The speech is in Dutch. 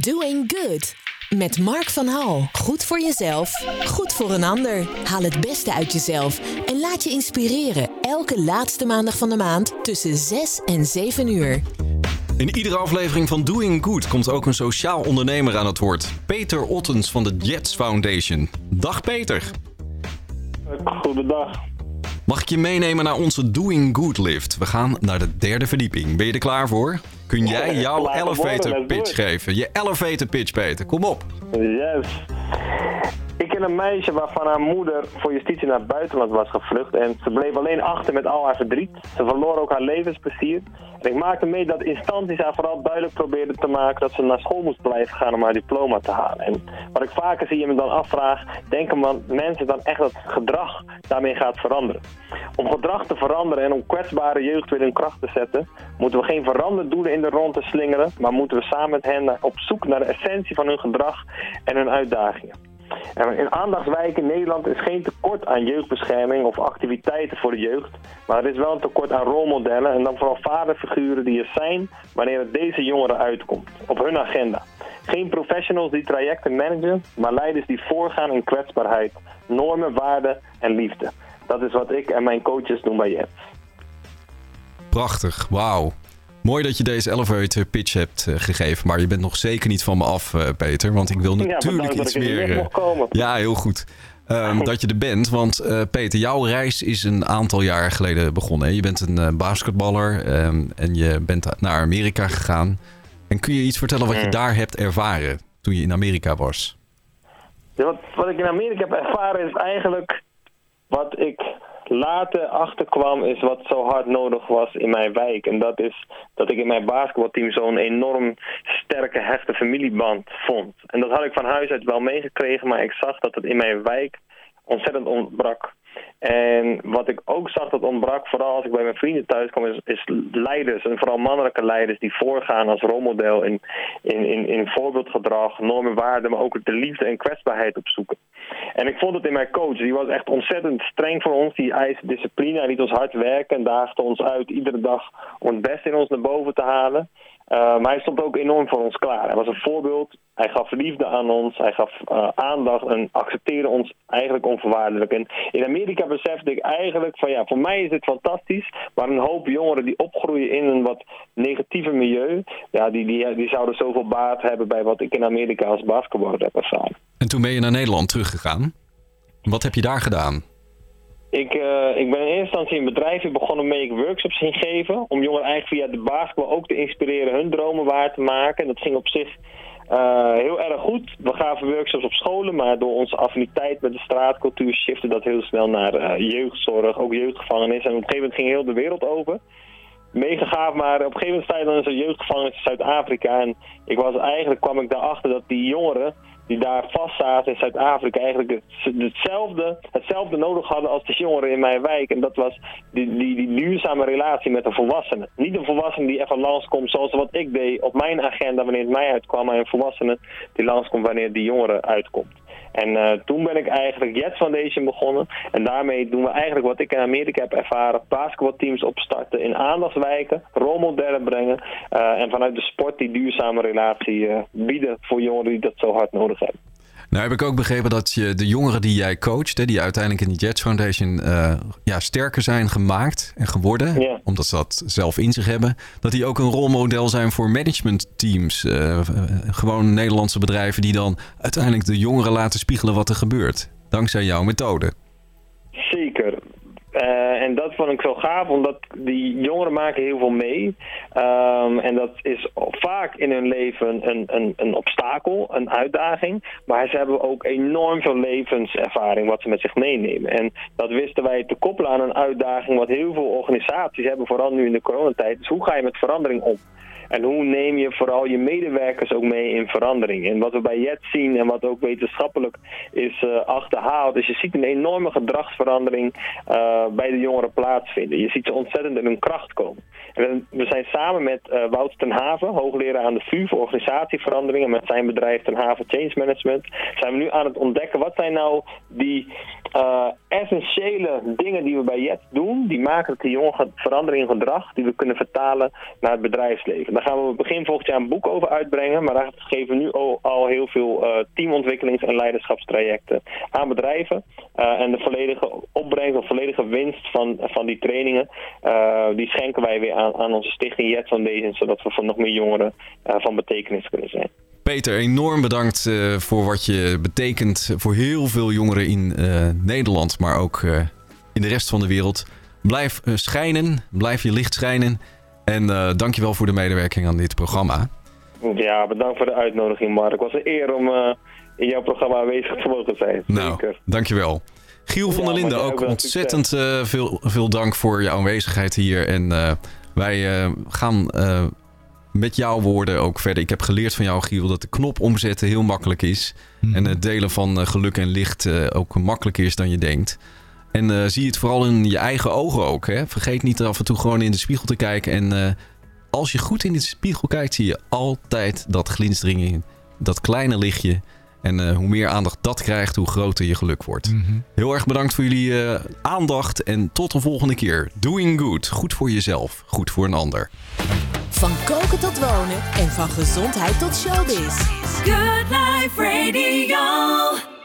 Doing Good. Met Mark van Hal. Goed voor jezelf, goed voor een ander. Haal het beste uit jezelf en laat je inspireren. Elke laatste maandag van de maand tussen 6 en 7 uur. In iedere aflevering van Doing Good komt ook een sociaal ondernemer aan het woord. Peter Ottens van de Jets Foundation. Dag Peter. Goedendag. Mag ik je meenemen naar onze Doing Good lift? We gaan naar de derde verdieping. Ben je er klaar voor? Kun jij jouw elevator pitch it. geven? Je elevator pitch, Peter. Kom op. Yes. Een meisje waarvan haar moeder voor justitie naar het buitenland was gevlucht. En ze bleef alleen achter met al haar verdriet. Ze verloor ook haar levensplezier. En ik maakte mee dat instanties haar vooral duidelijk probeerden te maken dat ze naar school moest blijven gaan om haar diploma te halen. En wat ik vaker zie en me dan afvraag, denken mensen dan echt dat gedrag daarmee gaat veranderen? Om gedrag te veranderen en om kwetsbare jeugd weer in kracht te zetten, moeten we geen veranderdoelen in de rond te slingeren, maar moeten we samen met hen op zoek naar de essentie van hun gedrag en hun uitdagingen. En in aandachtswijken Nederland is geen tekort aan jeugdbescherming of activiteiten voor de jeugd. Maar er is wel een tekort aan rolmodellen en dan vooral vaderfiguren die er zijn wanneer het deze jongeren uitkomt. Op hun agenda. Geen professionals die trajecten managen, maar leiders die voorgaan in kwetsbaarheid, normen, waarden en liefde. Dat is wat ik en mijn coaches doen bij Jets. Prachtig. Wauw. Mooi dat je deze elevator pitch hebt eh, gegeven. Maar je bent nog zeker niet van me af, eh, Peter. Want ik wil natuurlijk iets meer... eh, mocht komen. Ja, heel goed. Ehm, dat je er bent. Want Peter, jouw reis is een aantal jaar geleden begonnen. hè? Je bent een basketballer ehm, en je bent naar Amerika gegaan. En kun je iets vertellen wat je Mm. daar hebt ervaren toen je in Amerika was? Ja, wat, wat ik in Amerika heb ervaren is eigenlijk wat ik later achterkwam is wat zo hard nodig was in mijn wijk. En dat is dat ik in mijn basketbalteam zo'n enorm sterke, hechte familieband vond. En dat had ik van huis uit wel meegekregen, maar ik zag dat het in mijn wijk ontzettend ontbrak. En wat ik ook zag dat ontbrak, vooral als ik bij mijn vrienden thuis kwam, is, leiders. En vooral mannelijke leiders die voorgaan als rolmodel in, in, in, in voorbeeldgedrag, normen, waarden, maar ook de liefde en kwetsbaarheid opzoeken. En ik vond het in mijn coach. Die was echt ontzettend streng voor ons. Die eiste discipline. Hij liet ons hard werken en daagde ons uit iedere dag om het beste in ons naar boven te halen. Uh, maar hij stond ook enorm voor ons klaar. Hij was een voorbeeld. Hij gaf liefde aan ons. Hij gaf uh, aandacht en accepteerde ons eigenlijk onvoorwaardelijk. En in Amerika besefte ik eigenlijk van ja, voor mij is dit fantastisch. Maar een hoop jongeren die opgroeien in een wat negatiever milieu. Ja, die, die, die zouden zoveel baat hebben bij wat ik in Amerika als basketballer heb ervaren. En toen ben je naar Nederland teruggegaan. Wat heb je daar gedaan? Ik, uh, ik ben in eerste instantie een bedrijfje begonnen waarmee ik workshops ging geven. Om jongeren eigenlijk via de basketbal ook te inspireren hun dromen waar te maken. En dat ging op zich uh, heel erg goed. We gaven workshops op scholen, maar door onze affiniteit met de straatcultuur shifte dat heel snel naar uh, jeugdzorg, ook jeugdgevangenis. En op een gegeven moment ging heel de wereld over. Meegegaaf, maar op een gegeven moment sta je dan in jeugdgevangenis in Zuid-Afrika. En ik was eigenlijk, kwam ik daarachter dat die jongeren die daar vast zaten in Zuid-Afrika eigenlijk hetzelfde, hetzelfde nodig hadden als de jongeren in mijn wijk. En dat was die, die, die duurzame relatie met een volwassene. Niet een volwassene die even langskomt zoals wat ik deed op mijn agenda wanneer het mij uitkwam. Maar een volwassene die langskomt wanneer die jongere uitkomt. En uh, toen ben ik eigenlijk Jets Foundation begonnen. En daarmee doen we eigenlijk wat ik in Amerika heb ervaren. Basketbalteams opstarten in aandachtswijken. Rolmodellen brengen. Uh, en vanuit de sport die duurzame relatie uh, bieden voor jongeren die dat zo hard nodig hebben. Nou heb ik ook begrepen dat je de jongeren die jij coacht, hè, die uiteindelijk in de Jets Foundation uh, ja, sterker zijn gemaakt en geworden, ja. omdat ze dat zelf in zich hebben, dat die ook een rolmodel zijn voor managementteams. Uh, gewoon Nederlandse bedrijven die dan uiteindelijk de jongeren laten spiegelen wat er gebeurt. Dankzij jouw methode. Zeker. Uh, en dat vond ik zo gaaf, omdat die jongeren maken heel veel mee. Um, en dat is vaak in hun leven een, een, een obstakel, een uitdaging. Maar ze hebben ook enorm veel levenservaring wat ze met zich meenemen. En dat wisten wij te koppelen aan een uitdaging wat heel veel organisaties hebben, vooral nu in de coronatijd. Dus hoe ga je met verandering om? En hoe neem je vooral je medewerkers ook mee in verandering? En wat we bij Jet zien en wat ook wetenschappelijk is uh, achterhaald, is je ziet een enorme gedragsverandering uh, bij de jongeren plaatsvinden. Je ziet ze ontzettend in hun kracht komen. We zijn samen met uh, Wout ten Haven, hoogleraar aan de VU voor organisatieveranderingen, met zijn bedrijf Ten Haven Change Management, zijn we nu aan het ontdekken wat zijn nou die uh, essentiële dingen die we bij Jet doen, die maken dat die jongen verandering in gedrag, die we kunnen vertalen naar het bedrijfsleven. Daar gaan we begin volgend jaar een boek over uitbrengen, maar daar geven we nu al, heel veel uh, teamontwikkelings- en leiderschapstrajecten aan bedrijven. En de volledige opbrengst of volledige winst van, van die trainingen, die schenken wij weer aan, aan onze stichting Jet Foundation, zodat we voor nog meer jongeren van betekenis kunnen zijn. Peter, enorm bedankt uh, voor wat je betekent voor heel veel jongeren in uh, Nederland, maar ook uh, in de rest van de wereld. Blijf schijnen, blijf je licht schijnen. En dankjewel voor de medewerking aan dit programma. Ja, bedankt voor de uitnodiging, Mark. Het was een eer om in jouw programma aanwezig te mogen zijn. Nou, Zeker. dankjewel. Giel van ja, der Linden, ook ontzettend veel, veel dank voor je aanwezigheid hier. En wij gaan met jouw woorden ook verder. Ik heb geleerd van jou, Giel, dat de knop omzetten heel makkelijk is. Mhm. En het delen van eh, geluk en licht ook makkelijker is dan je denkt. En zie het vooral in je eigen ogen ook. Hè? Vergeet niet af en toe gewoon in de spiegel te kijken. En als je goed in de spiegel kijkt, zie je altijd dat glinstering Dat kleine lichtje. En hoe meer aandacht dat krijgt, hoe groter je geluk wordt. Mhm. Heel erg bedankt voor jullie aandacht. En tot de volgende keer. Doing good. Goed voor jezelf. Goed voor een ander. Van koken tot wonen en van gezondheid tot showbiz. Good Life Radio.